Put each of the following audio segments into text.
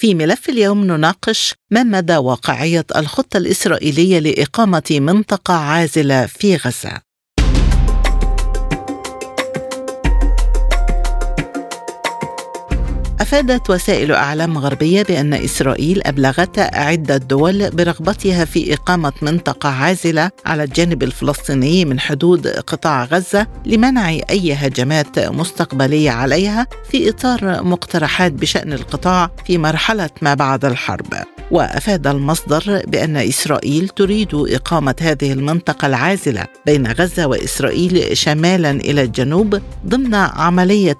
في ملف اليوم نناقش ما مدى واقعية الخطة الإسرائيلية لإقامة منطقة عازلة في غزة. أفادت وسائل أعلام غربية بأن إسرائيل أبلغت عدة دول برغبتها في إقامة منطقة عازلة على الجانب الفلسطيني من حدود قطاع غزة لمنع أي هجمات مستقبلية عليها في إطار مقترحات بشأن القطاع في مرحلة ما بعد الحرب. وأفاد المصدر بأن إسرائيل تريد إقامة هذه المنطقة العازلة بين غزة وإسرائيل شمالا إلى الجنوب ضمن عملية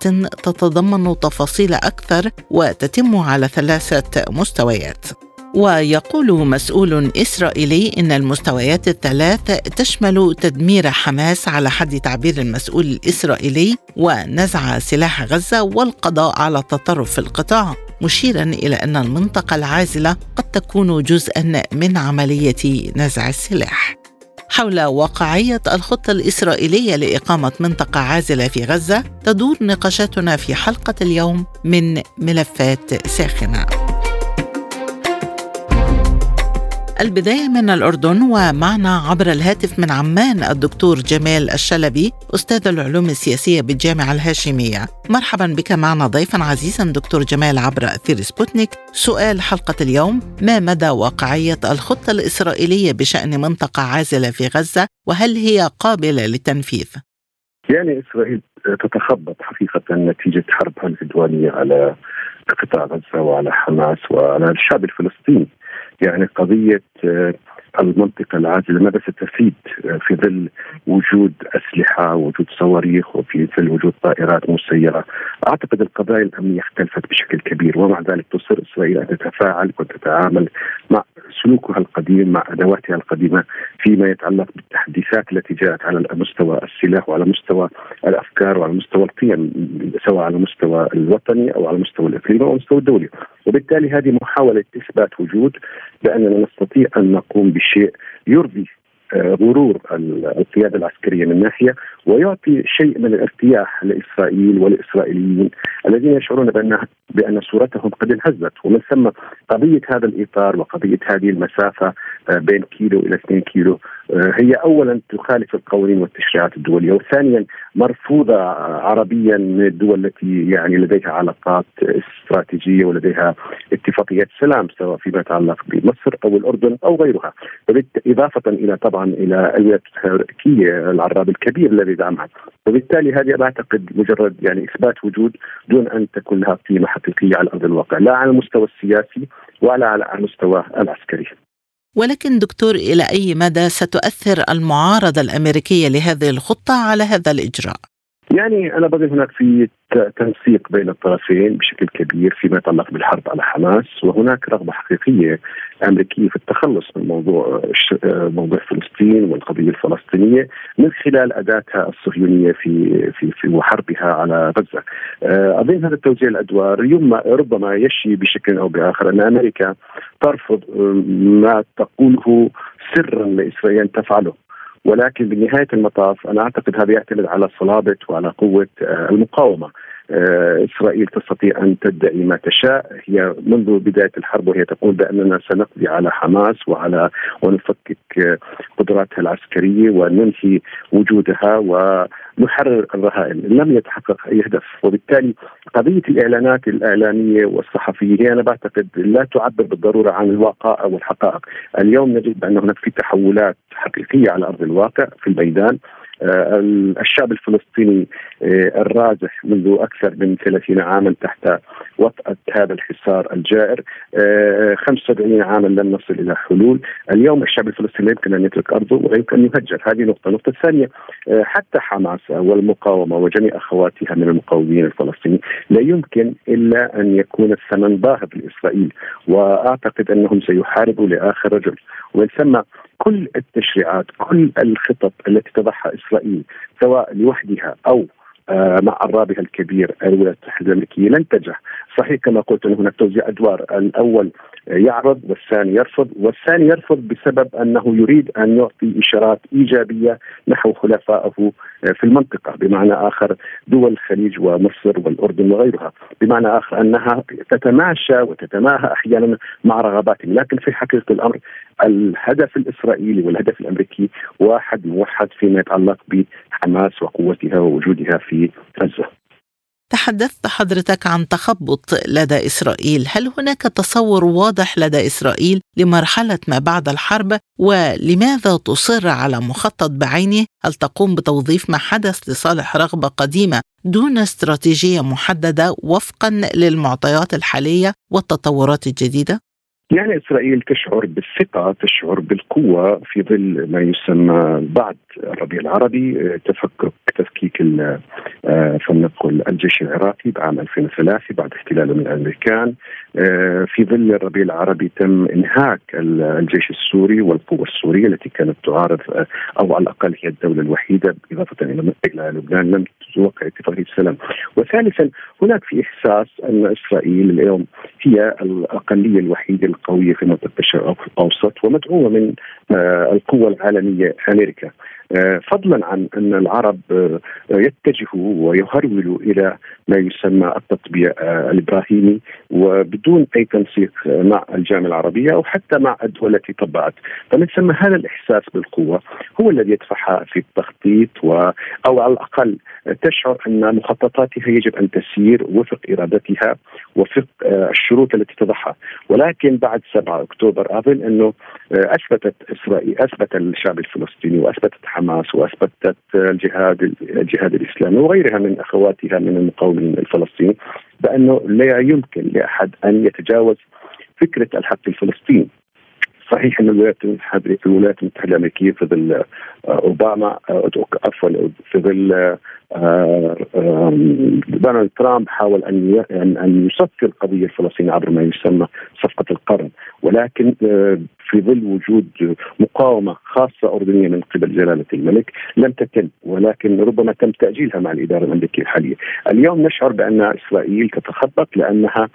تتضمن تفاصيل أكثر وتتم على ثلاثة مستويات. ويقول مسؤول إسرائيلي إن المستويات الثلاث تشمل تدمير حماس على حد تعبير المسؤول الإسرائيلي ونزع سلاح غزة والقضاء على التطرف في القطاع مشيرا إلى أن المنطقة العازلة قد تكون جزءا من عملية نزع السلاح. حول واقعية الخطة الإسرائيلية لإقامة منطقة عازلة في غزة تدور نقاشاتنا في حلقة اليوم من ملفات ساخنة. البداية من الأردن ومعنا عبر الهاتف من عمان الدكتور جمال الشلبي أستاذ العلوم السياسية بالجامعة الهاشمية. مرحبا بك معنا ضيفا عزيزا دكتور جمال عبر أثير سبوتنيك. سؤال حلقة اليوم ما مدى واقعية الخطة الإسرائيلية بشأن منطقة عازلة في غزة؟ وهل هي قابلة للتنفيذ؟ يعني إسرائيل تتخبط حقيقة نتيجة حربها العدوانية على قطاع غزة وعلى حماس وعلى الشعب الفلسطيني. يعني قضية المنطقة العازلة ماذا ستفيد في ظل وجود أسلحة وجود صواريخ وفي ظل وجود طائرات مسيرة؟ أعتقد القضايا الأمنية اختلفت بشكل كبير ومع ذلك تصر إسرائيل أن تتفاعل وتتعامل مع سلوكها القديم مع أدواتها القديمة فيما يتعلق بالتحديثات التي جاءت على مستوى السلاح وعلى مستوى الأفكار وعلى مستوى القيم سواء على المستوى الوطني أو على المستوى الإقليمي أو المستوى الدولي. وبالتالي هذه محاولة إثبات وجود بأننا نستطيع أن نقوم بشيء يرضي. آه، غرور القيادة العسكرية من ناحية ويعطي شيء من الارتياح لإسرائيل والاسرائيليين الذين يشعرون بان بأن صورتهم قد انهزت ومن ثم قضية هذا الإطار وقضية هذه المسافة آه، بين كيلو إلى 2 كيلو آه، هي اولا تخالف القوانين والتشريعات الدولية وثانيا مرفوضة عربيا من الدول التي يعني لديها علاقات استراتيجية ولديها اتفاقيات سلام سواء فيما يتعلق بمصر أو الأردن أو غيرها. إضافة إلى طبعا إلى الولايات الامريكيه العراب الكبير الذي دعمها وبالتالي هذه بعتقد مجرد يعني إثبات وجود دون أن تكون لها قيمة حقيقية على أرض الواقع لا على المستوى السياسي ولا على المستوى العسكري ولكن دكتور إلى أي مدى ستؤثر المعارضة الأمريكية لهذه الخطة على هذا الإجراء؟ يعني أنا بظن هناك في تنسيق بين الطرفين بشكل كبير فيما يتعلق بالحرب على حماس وهناك رغبة حقيقية أمريكية في التخلص من موضوع موضوع فلسطين والقضية الفلسطينية من خلال أداتها الصهيونية في في في وحربها على غزة. اظن هذا توزيع الأدوار ربما يشي بشكل أو بآخر أن أمريكا ترفض ما تقوله سرا لإسرائيل تفعله ولكن بنهاية المطاف أنا أعتقد هذا يعتمد على صلابة وعلى قوة آه، المقاومة. إسرائيل تستطيع أن تدعي ما تشاء. هي منذ بداية الحرب وهي تقول بأننا سنقضي على حماس وعلى ونفكك آه، قدراتها العسكرية وننهي وجودها ونحرر الرهائن، لم يتحقق أي هدف. وبالتالي قضية الإعلانات الإعلامية والصحفية هي أنا بعتقد لا تعبر بالضرورة عن الواقع أو الحقائق، اليوم نجد بأن هناك في تحولات حقيقية على أرض الواقع في الميدان آه، الشعب الفلسطيني آه، الرازح منذ أكثر من 30 عاما تحت وطأة هذا الحصار الجائر. 75 آه، عاما لم نصل إلى حلول، اليوم الشعب الفلسطيني لا يمكن أن يترك أرضه ولا يمكن أن يهجر، هذه نقطة، النقطة الثانية حتى حماس والمقاومة وجميع أخواتها من المقاومين الفلسطينيين لا يمكن إلا أن يكون الثمن باهظ لإسرائيل. وأعتقد أنهم سيحاربوا لآخر رجل. ومن ثم كل التشريعات كل الخطط التي تضعها إسرائيل سواء لوحدها أو آه، مع أرابها الكبير الولايات المتحدة الأمريكية لن تنجح صحيح كما قلت هناك توزيع أدوار. الأول يعرض والثاني يرفض والثاني يرفض بسبب أنه يريد أن يعطي إشارات إيجابية نحو خلفائه في المنطقة بمعنى آخر دول الخليج ومصر والأردن وغيرها. بمعنى آخر أنها تتماشى وتتماهى أحيانا مع رغباتهم لكن في حقيقة الأمر الهدف الإسرائيلي والهدف الأمريكي واحد موحد فيما يتعلق بحماس وقوتها ووجودها في غزة. تحدثت حضرتك عن تخبط لدى إسرائيل، هل هناك تصور واضح لدى إسرائيل لمرحلة ما بعد الحرب ولماذا تصر على مخطط بعينه؟ هل تقوم بتوظيف ما حدث لصالح رغبة قديمة دون استراتيجية محددة وفقا للمعطيات الحالية والتطورات الجديدة؟ يعني إسرائيل تشعر بالثقة تشعر بالقوة في ظل ما يسمى بعد الربيع العربي آه، تفكك تفكيك آه، فلنقل الجيش العراقي بعام 2003 بعد احتلاله من الأمريكان. آه، في ظل الربيع العربي تم إنهاك الجيش السوري والقوة السورية التي كانت تعارض أو على الأقل هي الدولة الوحيدة إضافة إلى إلى لبنان لم توقع اتفاقيه السلام. وثالثا هناك في إحساس أن إسرائيل اليوم هي الأقلية الوحيدة القوية في منطقة الشرق الأوسط ومدعومة من القوه العالمية أمريكا. آه، فضلا عن أن العرب آه، يتجهوا ويهرولوا إلى ما يسمى التطبيع آه، الإبراهيمي وبدون أي تنسيق مع الجامعة العربية أو حتى مع الدول التي طبعت، فمن ثم هذا الإحساس بالقوة هو الذي يدفعها في التخطيط و أو على الأقل تشعر أن مخططاتها يجب أن تسير وفق إرادتها وفق الشروط التي تضعها، ولكن بعد 7 أكتوبر اظن أنه أثبتت إسرائيل أثبت الشعب الفلسطيني وأثبتت حماس وأثبتت الجهاد الجهاد الإسلامي وغيرها من أخواتها من المقاومين الفلسطينيين بأنه لا يمكن لأحد أن يتجاوز فكرة الحق الفلسطيني. صحيح أن الولايات المتحده الولايات المتحدة الأمريكية في ظل آه، أوباما آه، عفوا في ظل دونالد ترامب حاول أن ان يصفي القضية الفلسطينيه عبر ما يسمى صفقة القرن ولكن آه، في ظل وجود مقاومة خاصة أردنية من قبل جلالة الملك لم تتم ولكن ربما تم تأجيلها مع الإدارة الامريكيه الحالية. اليوم نشعر بأن إسرائيل تتخبط لأنها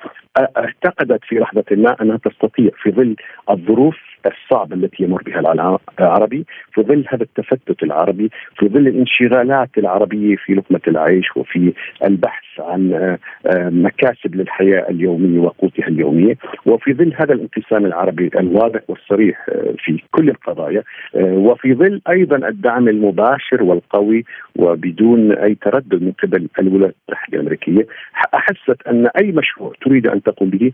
اعتقدت في لحظة ما أنها تستطيع في ظل الظروف الصعبة التي يمر بها العالم العربي في ظل هذا التفتت العربي في ظل الانشغالات العربية في لقمة العيش وفي البحث عن آه، آه، مكاسب للحياة اليومية وقوتها اليومية وفي ظل هذا الانقسام العربي الواضح والصريح آه، في كل القضايا وفي ظل أيضا الدعم المباشر والقوي وبدون أي تردد من قبل الولايات المتحدة الأمريكية أحست أن أي مشروع تريد أن تقوم به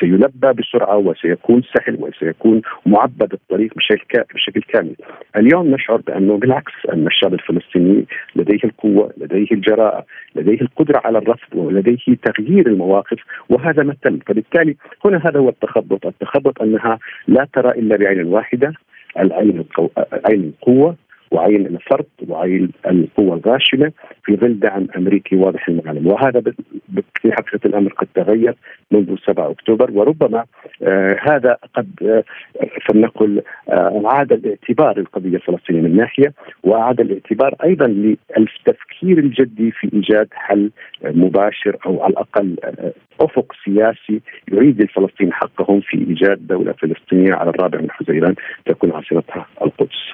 سيلبى بسرعة وسيكون سهل وسيكون يكون معبد الطريق بشكل بشكل كامل. اليوم نشعر بأنه بالعكس أن الشعب الفلسطيني لديه القوة، لديه الجراءة، لديه القدرة على الرفض ولديه تغيير المواقف وهذا ما تم، فبالتالي هنا هذا هو التخبط، التخبط أنها لا ترى إلا بعين واحدة العين القو... وعين الفرد وعين القوة الغاشمة في ظل دعم أمريكي واضح المعلم وهذا في حقيقة الأمر قد تغير منذ 7 أكتوبر وربما آه هذا قد آه فلنقل آه أعاد الاعتبار للقضية الفلسطينية من ناحية وأعاد الاعتبار أيضا للتفكير الجدي في إيجاد حل مباشر أو على الأقل آه أفق سياسي يعيد للفلسطينيين حقهم في إيجاد دولة فلسطينية على الرابع من حزيران تكون عاصمتها القدس.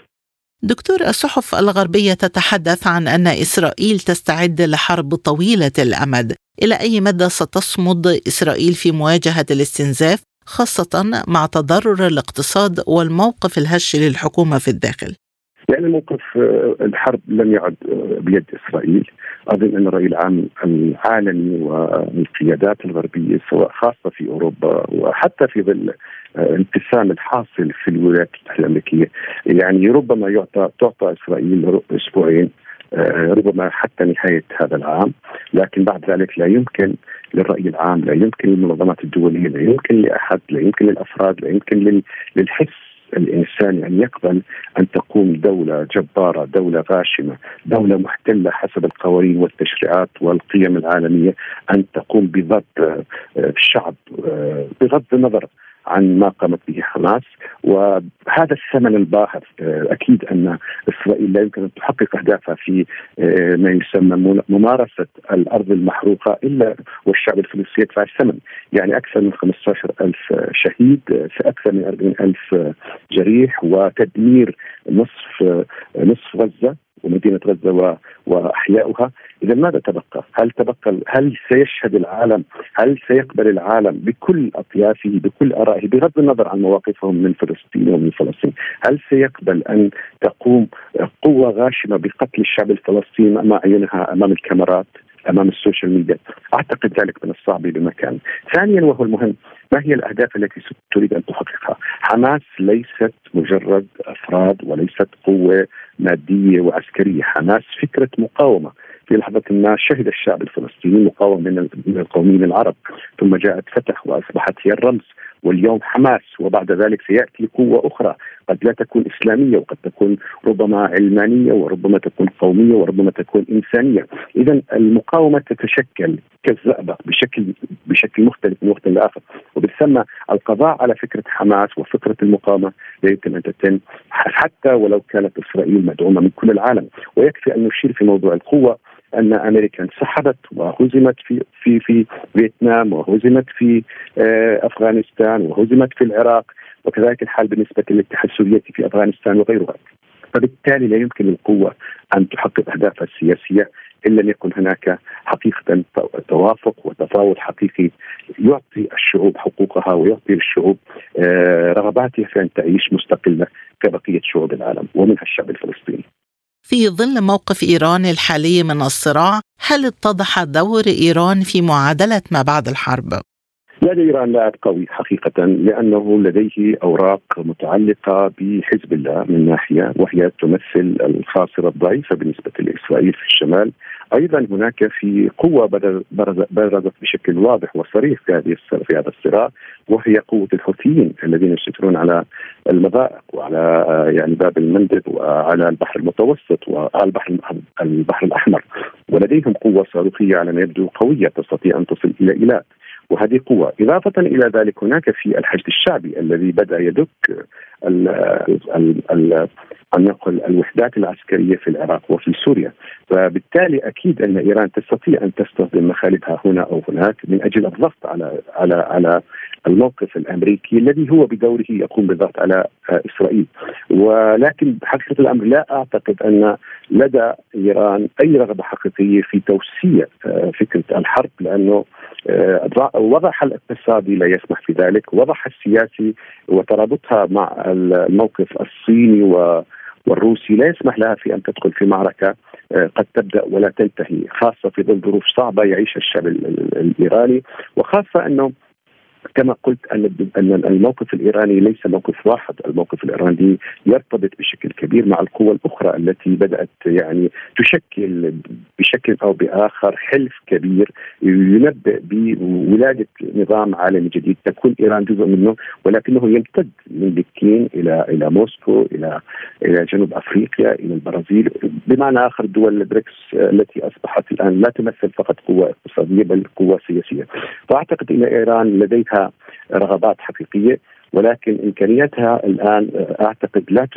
دكتور الصحف الغربية تتحدث عن أن إسرائيل تستعد لحرب طويلة الأمد. إلى أي مدى ستصمد إسرائيل في مواجهة الاستنزاف خاصة مع تضرر الاقتصاد والموقف الهش للحكومة في الداخل؟ يعني موقف آه، الحرب لم يعد آه، بيد إسرائيل. أظن أن الرأي العام العالمي والقيادات الغربية سواء خاصة في أوروبا وحتى في ظل الانقسام الحاصل في الولايات المتحده الأمريكية يعني ربما يعطى تعطى إسرائيل أسبوعين آه، ربما حتى نهاية هذا العام. لكن بعد ذلك لا يمكن للرأي العام لا يمكن للمنظمات الدولية لا يمكن لأحد لا يمكن للأفراد لا يمكن للحس الانساني أن يقبل أن تقوم دولة جبارة، دولة غاشمة، دولة محتلة حسب القوانين والتشريعات والقيم العالمية أن تقوم بضبط الشعب آه، بغض النظر عن ما قامت به حماس وهذا الثمن الباهظ أكيد أن إسرائيل لا يمكن أن تحقق أهدافها في ما يسمى ممارسة الأرض المحروقة إلا والشعب الفلسطيني يدفع الثمن. يعني أكثر من 15 ألف شهيد أكثر من 40 ألف جريح وتدمير نصف نصف غزة. ومدينة غزة واحياؤها، إذا ماذا تبقى؟ هل تبقى هل سيشهد العالم؟ هل سيقبل العالم بكل أطيافه بكل آرائه بغض النظر عن مواقفهم من فلسطين ومن فلسطين، هل سيقبل أن تقوم قوة غاشمة بقتل الشعب الفلسطيني أمام اعينها أمام الكاميرات؟ أمام ال social media. أعتقد ذلك من الصعب بمكان. ثانيا وهو المهم ما هي الأهداف التي تريد أن تحققها؟ حماس ليست مجرد أفراد وليست قوة مادية وعسكرية. حماس فكرة مقاومة. في لحظة ما شهد الشعب الفلسطيني مقاومة من القوميين العرب ثم جاءت فتح وأصبحت هي الرمز واليوم حماس وبعد ذلك سيأتي قوة أخرى. قد لا تكون إسلامية وقد تكون ربما علمانية وربما تكون قومية وربما تكون إنسانية، إذا المقاومة تتشكل كالزئبق بشكل بشكل مختلف من وقت لاخر، وبالثمة القضاء على فكرة حماس وفكرة المقاومة لا يمكن أن تتم حتى ولو كانت إسرائيل مدعومة من كل العالم، ويكفي أن نشير في موضوع القوة. أن أمريكا انسحبت وهزمت في في في فيتنام وهزمت في آه، أفغانستان وهزمت في العراق وكذلك الحال بالنسبة للاتحاد السوفيتي في أفغانستان وغيرها. فبالتالي لا يمكن للقوة أن تحقق أهدافها السياسية إن لم يكن هناك حقيقة توافق وتفاوض حقيقي يعطي الشعوب حقوقها ويعطي الشعوب آه، رغباتها في أن تعيش مستقلة كبقية شعوب العالم ومنها الشعب الفلسطيني. في ظل موقف إيران الحالي من الصراع هل اتضح دور إيران في معادلة ما بعد الحرب؟ لدى إيران لاعب قوي حقيقة لأنه لديه أوراق متعلقة بحزب الله من ناحية وهي تمثل الخاصرة الضعيفة بالنسبة لإسرائيل في الشمال أيضا هناك في قوة برزت بشكل واضح وصريح في هذه في هذا الصراع وهي قوة الحوثيين الذين يسيطرون على المضائق وعلى يعني باب المندب وعلى البحر المتوسط وعلى البحر البحر الأحمر ولديهم قوة صاروخية على ما يبدو قوية تستطيع أن تصل إلى إيلات. وهذه قوة. إضافة إلى ذلك هناك في الحشد الشعبي الذي بدأ يدك أن نقل الوحدات العسكرية في العراق وفي سوريا. فبالتالي أكيد أن إيران تستطيع أن تستخدم مخالبها هنا أو هناك من أجل الضغط على على على الموقف الأمريكي الذي هو بدوره يقوم بالضغط على إسرائيل. ولكن حقيقه الأمر لا أعتقد أن لدى إيران أي رغبة حقيقية في توسيع فكرة الحرب لأنه وضعها الاقتصادي لا يسمح في ذلك وضعها السياسي وترابطها مع الموقف الصيني و والروسي لا يسمح لها في أن تدخل في معركة قد تبدأ ولا تنتهي خاصة في ظل ظروف صعبة يعيشها الشعب الإيراني وخاصة أنه كما قلت أن الموقف الإيراني ليس موقف واحد، الموقف الإيراني يرتبط بشكل كبير مع القوى الأخرى التي بدأت يعني تشكل بشكل أو بآخر حلف كبير ينبئ بولادة نظام عالمي جديد. تكون إيران جزء منه ولكنه يمتد من بكين إلى إلى موسكو إلى إلى جنوب أفريقيا إلى البرازيل. بمعنى آخر دول البريكس التي أصبحت الآن لا تمثل فقط قوه اقتصادية بل قوه سياسية. فأعتقد إن إيران لديها رغبات حقيقية ولكن امكانياتها الآن أعتقد لا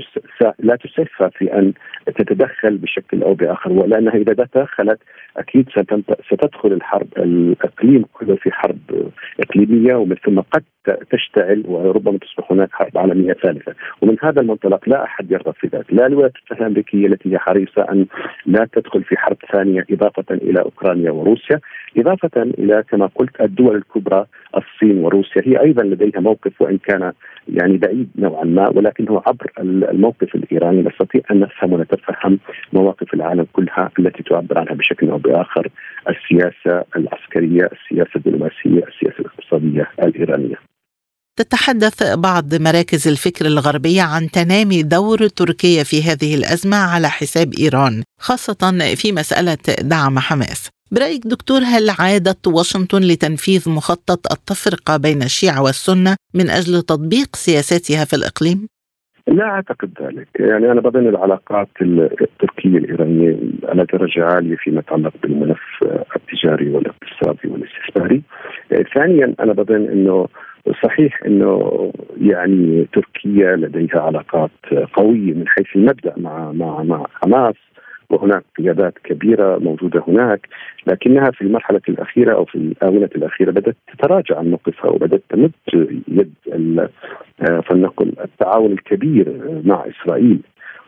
لا تسعفها في أن تتدخل بشكل أو بآخر ولأنها إذا تدخلت أكيد ستدخل الحرب الإقليم كله في حرب إقليمية ومن ثم قد تشتعل وربما تصبح هناك حرب عالمية ثالثة، ومن هذا المنطلق لا أحد يرغب في ذلك، لا الولايات المتحدة الأمريكية التي هي حريصة أن لا تدخل في حرب ثانية إضافة إلى أوكرانيا وروسيا، إضافة إلى كما قلت الدول الكبرى الصين وروسيا هي أيضا لديها موقف وإن كان يعني بعيد نوعا ما ولكنه عبر الموقف الإيراني نستطيع أن نفهم ونتفهم مواقف العالم كلها التي تعبر عنها بشكل أو بآخر السياسة العسكرية، السياسة الدبلوماسية، السياسة الاقتصادية الإيرانية. تتحدث بعض مراكز الفكر الغربية عن تنامي دور تركيا في هذه الأزمة على حساب إيران خاصة في مسألة دعم حماس برأيك دكتور هل عادت واشنطن لتنفيذ مخطط التفرقة بين الشيعة والسنة من أجل تطبيق سياساتها في الإقليم؟ لا أعتقد ذلك، يعني أنا بظن العلاقات التركية الإيرانية على درجة عالية فيما يتعلق بالملف التجاري والاقتصادي والاستثماري. ثانيا أنا بظن إنه صحيح إنه يعني تركيا لديها علاقات قوية من حيث المبدأ مع مع مع حماس وهناك قيادات كبيرة موجودة هناك لكنها في المرحلة الأخيرة أو في الآونة الأخيرة بدأت تتراجع عن موقفها وبدأت تمد يد آه، فلنقل التعاون الكبير مع إسرائيل.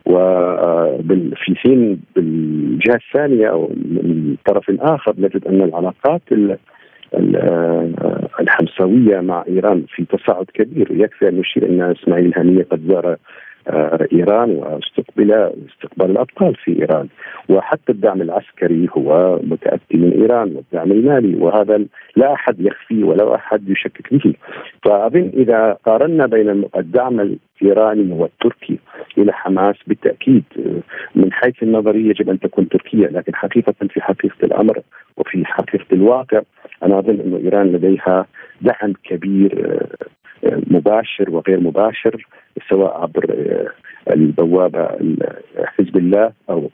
وفي حين بالجهة الثانية أو من طرف آخر نجد أن العلاقات الحمساويه مع إيران في تصاعد كبير. يكفي أن نشير أن إسماعيل الهنيه قد زار آه، إيران واستقبل استقبال الأبطال في إيران. وحتى الدعم العسكري هو متاتي من إيران والدعم المالي وهذا لا أحد يخفي ولا أحد يشكك به. فأظن إذا قارنا بين الدعم الإيراني والتركي إلى حماس بالتأكيد آه، من حيث النظرية يجب أن تكون تركيا لكن حقيقة في حقيقة الأمر وفي حقيقة الواقع أنا أظن انه إيران لديها دعم كبير آه، مباشر وغير مباشر سواء عبر البوابة حزب الله أو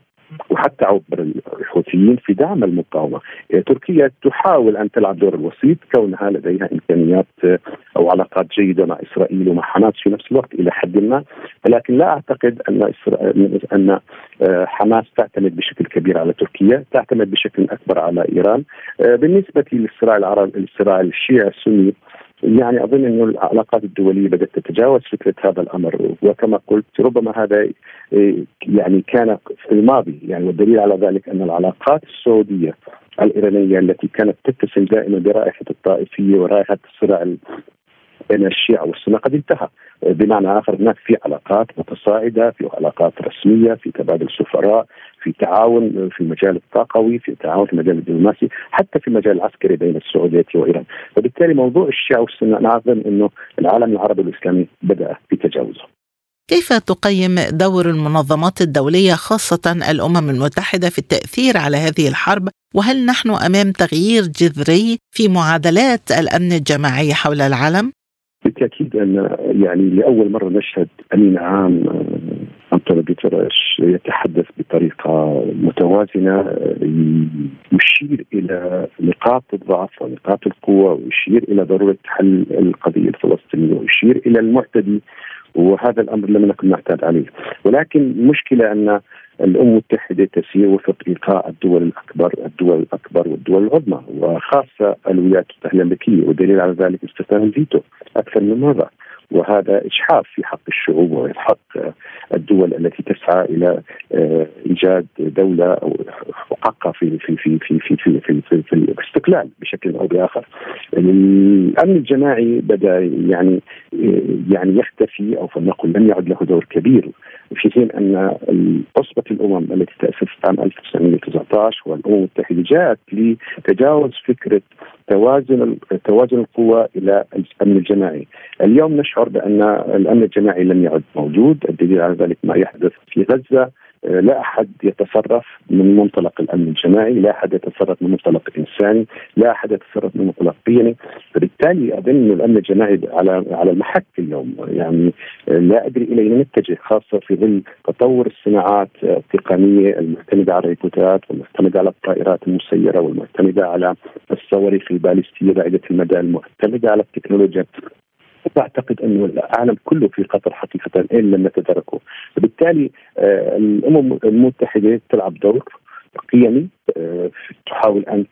وحتى عبر الحوثيين في دعم المقاومة، تركيا تحاول أن تلعب دور الوسيط كونها لديها إمكانيات أو علاقات جيدة مع إسرائيل ومع حماس في نفس الوقت إلى حد ما، ولكن لا أعتقد أن أن حماس تعتمد بشكل كبير على تركيا، تعتمد بشكل أكبر على إيران. بالنسبة للصراع العربي الصراع الشيعي السني يعني أظن إنه العلاقات الدولية بدأت تتجاوز فكرة هذا الأمر. وكما قلت ربما هذا إيه، يعني كان في الماضي يعني والدليل على ذلك أن العلاقات السعودية الإيرانية التي كانت تتسم دائما برائحة الطائفية ورائحة الصراع بين الشيعة والسنة قد انتهى. بمعنى آخر هناك في علاقات متصاعدة في علاقات رسمية في تبادل سفراء في تعاون في المجال الطاقوي في تعاون في المجال الدبلوماسي حتى في المجال العسكري بين السعودية وإيران. وبالتالي موضوع الشيعة والسنة أظن أنه العالم العربي الإسلامي بدأ بتجاوزه. كيف تقيم دور المنظمات الدولية خاصة الأمم المتحدة في التأثير على هذه الحرب؟ وهل نحن أمام تغيير جذري في معادلات الأمن الجماعي حول العالم؟ بالتأكيد أن يعني لأول مرة نشهد أمين عام آه، انطونيو بيترش يتحدث بطريقة متوازنة آه، يشير إلى نقاط الضعف ونقاط القوة ويشير إلى ضرورة حل القضية الفلسطينية ويشير إلى المعتدي وهذا الأمر لم نكن نعتاد عليه. ولكن المشكلة أن الامم المتحدة تسير وفق إيقاع الدول الأكبر الدول الأكبر والدول العظمى وخاصة الولايات المتحدة الأمريكية والدليل على ذلك استخدام الفيتو أكثر من مرة وهذا إجحاف في حق الشعوب وفي حق الدول التي تسعى إلى آه، إيجاد دولة أو حقها في في في في في في, في, في, في الاستقلال بشكل أو بآخر. الأمن الجماعي بدأ يعني يعني يختفي أو فلنقل لم يعد له دور كبير في حين أن عصبة الأمم التي تأسست عام 1919 والأمم المتحدة جاءت لتجاوز فكرة توازن توازن القوى إلى الأمن الجماعي. اليوم نشعر بأن الأمن الجماعي لم يعد موجود، الدليل على ذلك ما يحدث في غزة. لا أحد يتصرف من منطلق الأمن الجماعي، لا أحد يتصرف من منطلق إنساني، لا أحد يتصرف من منطلق قيمي، فبالتالي أظن الأمن الجماعي على على المحك اليوم، يعني لا أدري إلى أين نتجه خاصة في ظل تطور الصناعات التقنية المعتمدة على الريبوتات والمعتمدة على الطائرات المسيرة والمعتمدة على الصواريخ البالستية بعيدة المدى المعتمدة على التكنولوجيا. واعتقد انه العالم كله في خطر حقيقة إن لم نتداركه، فبالتالي آه، الأمم المتحدة تلعب دور قيمي آه، تحاول أن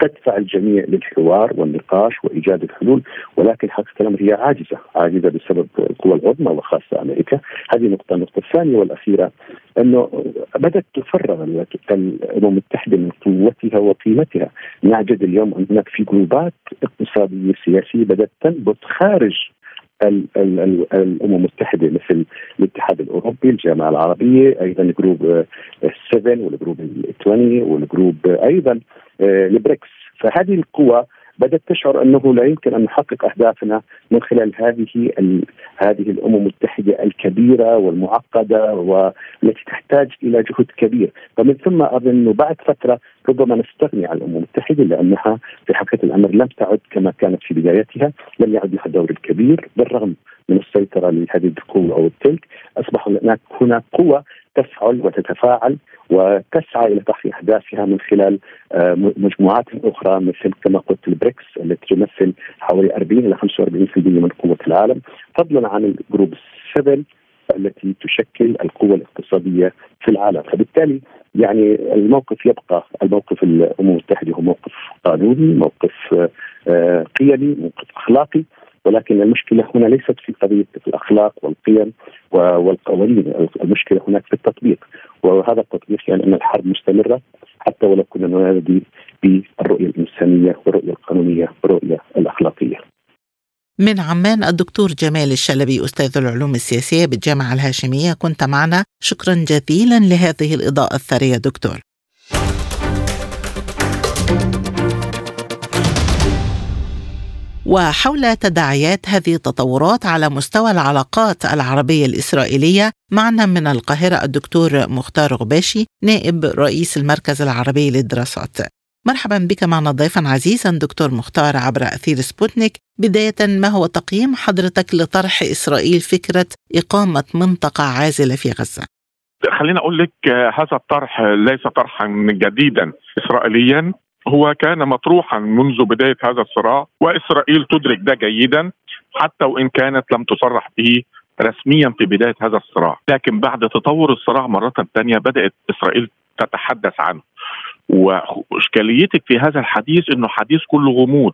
تدفع الجميع للحوار والنقاش وإيجاد الحلول ولكن حقيقة الأمر هي عاجزة، عاجزة بسبب القوى العظمى وخاصة أمريكا، هذه نقطة، النقطة الثانية والأخيرة أنه بدأت تفرغ الأمم المتحدة من قوتها وقيمتها، نجد اليوم ان هناك في جروبات اقتصادية سياسية بدأت تنبت خارج الأمم المتحدة مثل الاتحاد الأوروبي، الجامعة العربية، أيضا group 7 وال group 20 وال group أيضا آه، البريكس، فهذه القوى بدأت تشعر أنه لا يمكن أن نحقق أهدافنا من خلال هذه هذه الأمم المتحدة الكبيرة والمعقدة والتي تحتاج إلى جهد كبير، ومن ثم أظن بعد فترة ربما نستغني عن الأمم المتحدة لأنها في حقيقة الأمر لم تعد كما كانت في بدايتها، لم يعد لها الدور الكبير بالرغم من السيطرة لهذه القوة أو تلك أصبح هناك هناك قوة تفعل وتتفاعل وتسعى إلى تحقيق أهدافها من خلال آه، مجموعات أخرى مثل كما قلت البريكس التي تمثل حوالي 40 إلى 45% من قوة العالم. فضلا عن ال group 7 التي تشكل القوة الاقتصادية في العالم. فبالتالي يعني الموقف يبقى الموقف الأمم المتحدة هو موقف قانوني موقف آه، قيمي موقف أخلاقي ولكن المشكلة هنا ليست في قضية الأخلاق والقيم والقوانين. المشكلة هناك في التطبيق وهذا التطبيق يعني أن الحرب مستمرة حتى ولو كنا ننادي بالرؤية الإنسانية والرؤية القانونية والرؤية الأخلاقية. من عمان الدكتور جمال الشلبي أستاذ العلوم السياسية بالجامعة الهاشمية. كنت معنا. شكرا جزيلا لهذه الإضاءة الثرية دكتور. وحول تداعيات هذه التطورات على مستوى العلاقات العربية الإسرائيلية معنا من القاهرة الدكتور مختار غباشي نائب رئيس المركز العربي للدراسات. مرحبا بك معنا ضيفا عزيزا دكتور مختار عبر أثير سبوتنيك. بداية ما هو تقييم حضرتك لطرح إسرائيل فكرة إقامة منطقة عازلة في غزة؟ خليني أقول لك هذا الطرح ليس طرحا جديدا إسرائيليا. هو كان مطروحا منذ بداية هذا الصراع وإسرائيل تدرك ده جيدا حتى وإن كانت لم تصرح به رسميا في بداية هذا الصراع. لكن بعد تطور الصراع مرة ثانية بدأت إسرائيل تتحدث عنه. وإشكاليتك في هذا الحديث إنه حديث كله غموض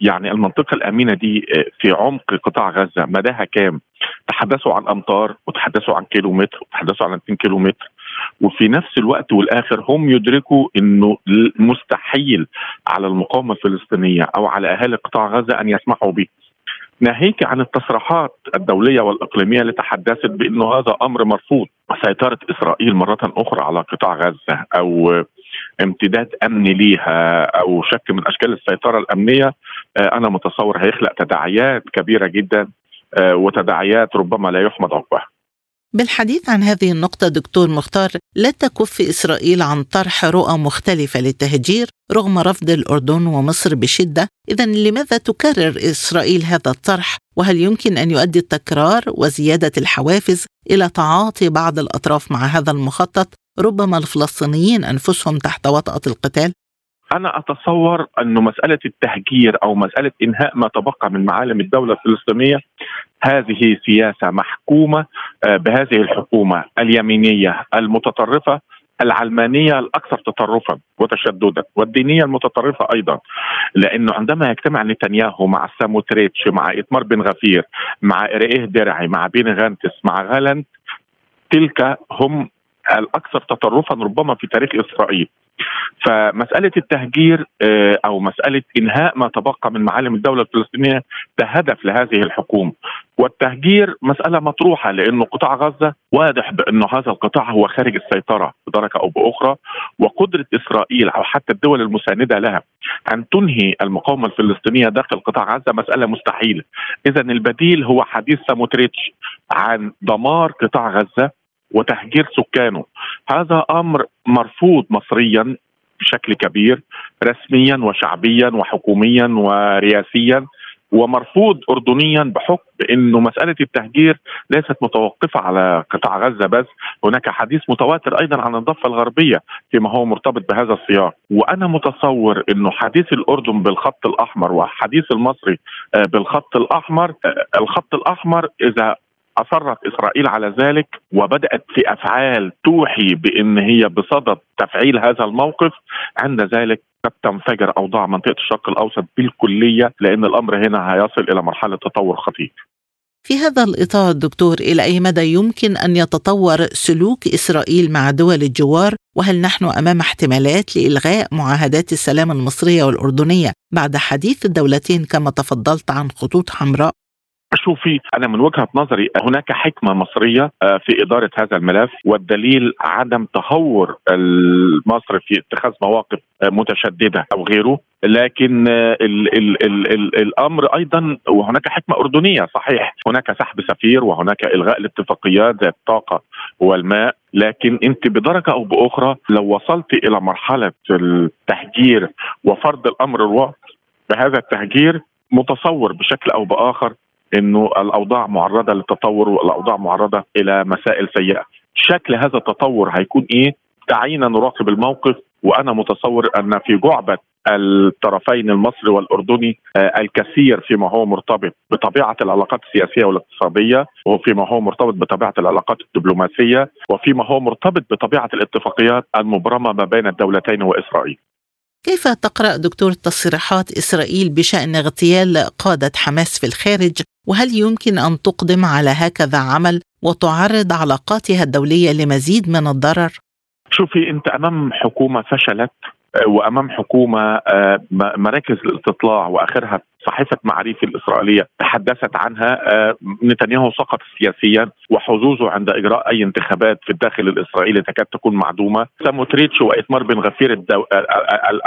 يعني المنطقة الأمينة دي آه، في عمق قطاع غزة مداها كام؟ تحدثوا عن امتار وتحدثوا عن كيلومتر وتحدثوا عن 2 كيلومتر وفي نفس الوقت والآخر هم يدركوا إنه مستحيل على المقاومة الفلسطينية أو على أهالي قطاع غزة أن يسمحوا به. ناهيك عن التصريحات الدولية والإقليمية اللي تحدثت بانه هذا أمر مرفوض. سيطره إسرائيل مرة أخرى على قطاع غزة أو امتداد أمني ليها أو شكل من أشكال السيطرة الأمنية. آه، أنا متصور هيخلق تداعيات كبيرة جدا. آه، وتداعيات ربما لا يحمد عقبها بالحديث عن هذه النقطة دكتور مختار لا تكف إسرائيل عن طرح رؤى مختلفة للتهجير رغم رفض الأردن ومصر بشدة. إذا لماذا تكرر إسرائيل هذا الطرح؟ وهل يمكن أن يؤدي التكرار وزيادة الحوافز إلى تعاطي بعض الأطراف مع هذا المخطط؟ ربما الفلسطينيين أنفسهم تحت وطأة القتال؟ أنا أتصور انه مسألة التهجير أو مسألة إنهاء ما تبقى من معالم الدولة الفلسطينية هذه سياسة محكومة آه، بهذه الحكومة اليمينية المتطرفة العلمانية الأكثر تطرفا وتشددا والدينية المتطرفة أيضا. لأنه عندما يجتمع نتنياهو مع ساموتريتش مع ايتمار بن غفير مع اريه درعي مع بين غانتس مع غالنت تلك هم الأكثر تطرفا ربما في تاريخ إسرائيل. فمسألة التهجير آه، أو مسألة إنهاء ما تبقى من معالم الدولة الفلسطينية ده هدف لهذه الحكومة. والتهجير مسألة مطروحة لأنه قطاع غزة واضح بأنه هذا القطاع هو خارج السيطرة بدرجة أو بأخرى وقدرة إسرائيل أو حتى الدول المساندة لها أن تنهي المقاومة الفلسطينية داخل قطاع غزة مسألة مستحيلة. إذا البديل هو حديث ساموتريتش عن دمار قطاع غزة. وتهجير سكانه. هذا أمر مرفوض مصريا بشكل كبير رسميا وشعبيا وحكوميا ورئاسيا ومرفوض اردنيا بحكم انه مسألة التهجير ليست متوقفة على قطاع غزة بس، هناك حديث متواتر أيضا عن الضفة الغربية فيما هو مرتبط بهذا السياق، وأنا متصور أنه حديث الأردن بالخط الأحمر وحديث المصري آه، بالخط الأحمر، آه، الخط الأحمر إذا أصرت إسرائيل على ذلك وبدأت في أفعال توحي بإن هي بصدد تفعيل هذا الموقف عند ذلك قد تنفجر أوضاع منطقة الشرق الأوسط بالكلية لأن الأمر هنا هيصل إلى مرحلة تطور خطير. في هذا الإطار دكتور إلى أي مدى يمكن أن يتطور سلوك إسرائيل مع دول الجوار وهل نحن أمام احتمالات لإلغاء معاهدات السلام المصرية والأردنية بعد حديث الدولتين كما تفضلت عن خطوط حمراء شوفي أنا من وجهة نظري هناك حكمة مصرية آه، في إدارة هذا الملف والدليل عدم تهور مصر في اتخاذ مواقف آه، متشددة أو غيره. لكن آه، ال ال ال ال الأمر أيضا وهناك حكمة أردنية صحيح. هناك سحب سفير وهناك إلغاء الاتفاقيات زي الطاقه والماء. لكن أنت بدرجه أو بأخرى لو وصلت إلى مرحلة التهجير وفرض الأمر الواقع بهذا التهجير متصور بشكل أو بآخر. إنه الأوضاع معرضة للتطور والأوضاع معرضة إلى مسائل سيئة شكل هذا التطور هيكون إيه دعينا نراقب الموقف وأنا متصور أن في جعبة الطرفين المصري والأردني آه، الكثير فيما هو مرتبط بطبيعة العلاقات السياسية والاقتصادية وفيما هو مرتبط بطبيعة العلاقات الدبلوماسية وفيما هو مرتبط بطبيعة الاتفاقيات المبرمة ما بين الدولتين وإسرائيل. كيف تقرأ دكتور تصريحات إسرائيل بشأن اغتيال قادة حماس في الخارج وهل يمكن أن تقدم على هكذا عمل وتعرض علاقاتها الدولية لمزيد من الضرر؟ شوفي أنت أمام حكومة فشلت وأمام حكومة آه، مراكز الاستطلاع وآخرها صحيفة معاريف الإسرائيلية تحدثت عنها آه، نتنياهو سقط سياسيا وحظوظه عند إجراء أي انتخابات في الداخل الإسرائيلي تكاد تكون معدومة. ساموتريتش وايتمار بن غفير الدو...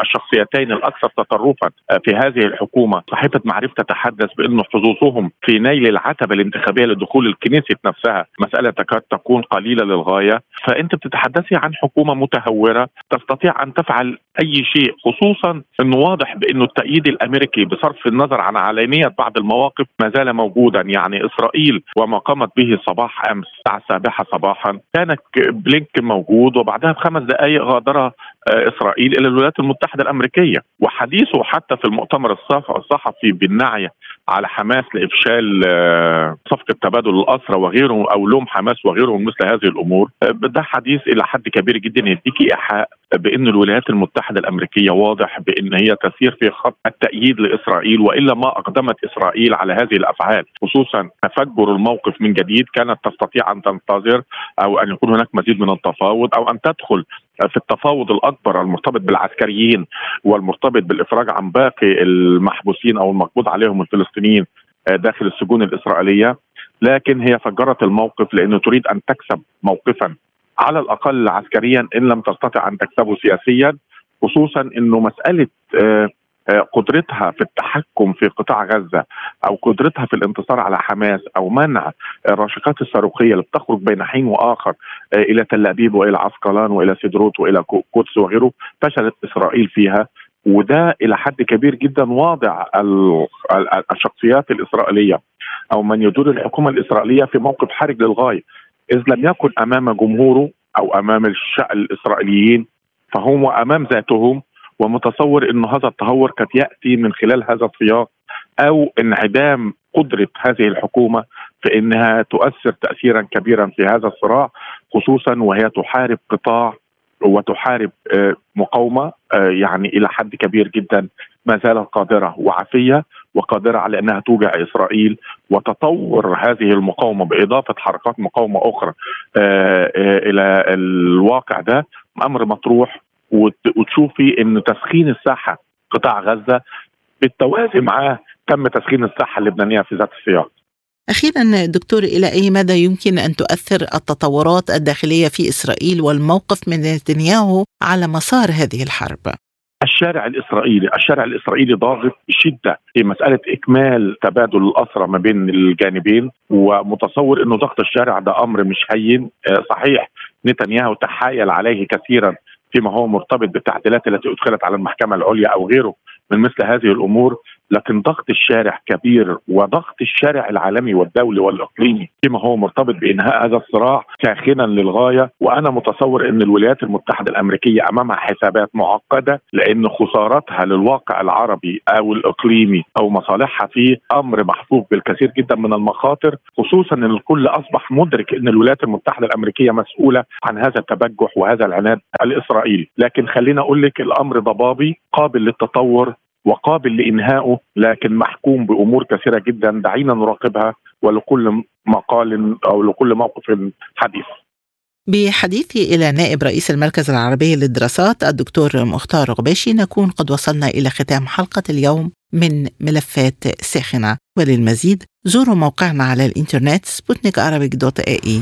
الشخصيتين الأكثر تطرفا في هذه الحكومة. صحيفة معرفه تتحدث بانه حظوظهم في نيل العتبة الانتخابية لدخول الكنيسة نفسها. مسألة تكاد تكون قليلة للغاية. فأنت بتتحدثي عن حكومة متهورة تستطيع أن تفعل أي شيء خصوصا انه واضح بانه التأييد الأمريكي بصرف النظر عن علانيه بعض المواقف ما زال موجودا يعني إسرائيل وما قامت به صباح أمس الساعة السابعه صباحا كان بلينكن موجود وبعدها بخمس دقائق غادر آه، إسرائيل إلى الولايات المتحدة الأمريكية. وحديثه حتى في المؤتمر الصحفي بالنعي على حماس لإفشال آه، صفقة تبادل الأسرى وغيره أو لوم حماس وغيره من مثل هذه الأمور. آه، ده حديث إلى حد كبير جدا يديك إيحاء بأن الولايات المتحدة الأمريكية واضح بأن هي تسير في خط التأييد لإسرائيل وإلا ما أقدمت إسرائيل على هذه الأفعال خصوصا تفجر الموقف من جديد كانت تستطيع أن تنتظر أو أن يكون هناك مزيد من التفاوض أو أن تدخل في التفاوض الأكبر المرتبط بالعسكريين والمرتبط بالإفراج عن باقي المحبوسين أو المقبوض عليهم الفلسطينيين آه، داخل السجون الإسرائيلية. لكن هي فجرت الموقف لأنه تريد أن تكسب موقفا على الأقل عسكريا إن لم تستطع أن تكسبه سياسيا خصوصا إنه مسألة آه، قدرتها في التحكم في قطاع غزة أو قدرتها في الانتصار على حماس أو منع الراشقات الصاروخية اللي بتخرج بين حين وآخر آه، إلى تل أبيب وإلى عسقلان وإلى سدروت وإلى قدس وغيره فشلت إسرائيل فيها. وده إلى حد كبير جدا واضع الشخصيات الإسرائيلية أو من يدور الحكومة الإسرائيلية في موقف حرج للغاية. إذ لم يكن أمام جمهوره أو أمام الشعب الإسرائيليين فهم امام ذاتهم ومتصور انه هذا التهور قد يأتي من خلال هذا السياق أو انعدام قدرة هذه الحكومة في انها تؤثر تاثيرا كبيرا في هذا الصراع خصوصا وهي تحارب قطاع وتحارب آه، مقاومة آه، يعني إلى حد كبير جدا ما زالت قادرة وعافية وقادرة على أنها توجع إسرائيل وتطور هذه المقاومة بإضافة حركات مقاومة أخرى آه، إلى الواقع ده. أمر مطروح وتشوفي ان تسخين الساحة قطاع غزة بالتوازي معاه تم تسخين الساحة اللبنانية في ذات السياق. أخيرا دكتور إلى أي مدى يمكن أن تؤثر التطورات الداخلية في إسرائيل والموقف من نتنياهو على مسار هذه الحرب؟ الشارع الإسرائيلي، الشارع الإسرائيلي ضاغط بشده في مسألة إكمال تبادل الأسرى ما بين الجانبين ومتصور إنه ضغط الشارع ده أمر مش هين، آه، صحيح نتنياهو تحايل عليه كثيرا فيما هو مرتبط بالتعديلات التي أدخلت على المحكمة العليا أو غيره من مثل هذه الأمور لكن ضغط الشارع كبير وضغط الشارع العالمي والدولي والإقليمي فيما هو مرتبط بإنهاء هذا الصراع ساخنا للغاية. وأنا متصور إن الولايات المتحدة الأمريكية أمامها حسابات معقدة لأن خسارتها للواقع العربي أو الإقليمي أو مصالحها فيه أمر محفوف بالكثير جدا من المخاطر خصوصا إن الكل أصبح مدرك إن الولايات المتحدة الأمريكية مسؤولة عن هذا التبجح وهذا العناد الإسرائيلي. لكن خلينا أقول لك الأمر ضبابي قابل للتطور وقابل لانهائه لكن محكوم بأمور كثيرة جدا دعينا نراقبها ولكل مقال أو لكل موقف حديث. بحديثي إلى نائب رئيس المركز العربي للدراسات الدكتور مختار غباشي نكون قد وصلنا إلى ختام حلقة اليوم من ملفات ساخنة وللمزيد زوروا موقعنا على الإنترنت سبوتنيك dot ae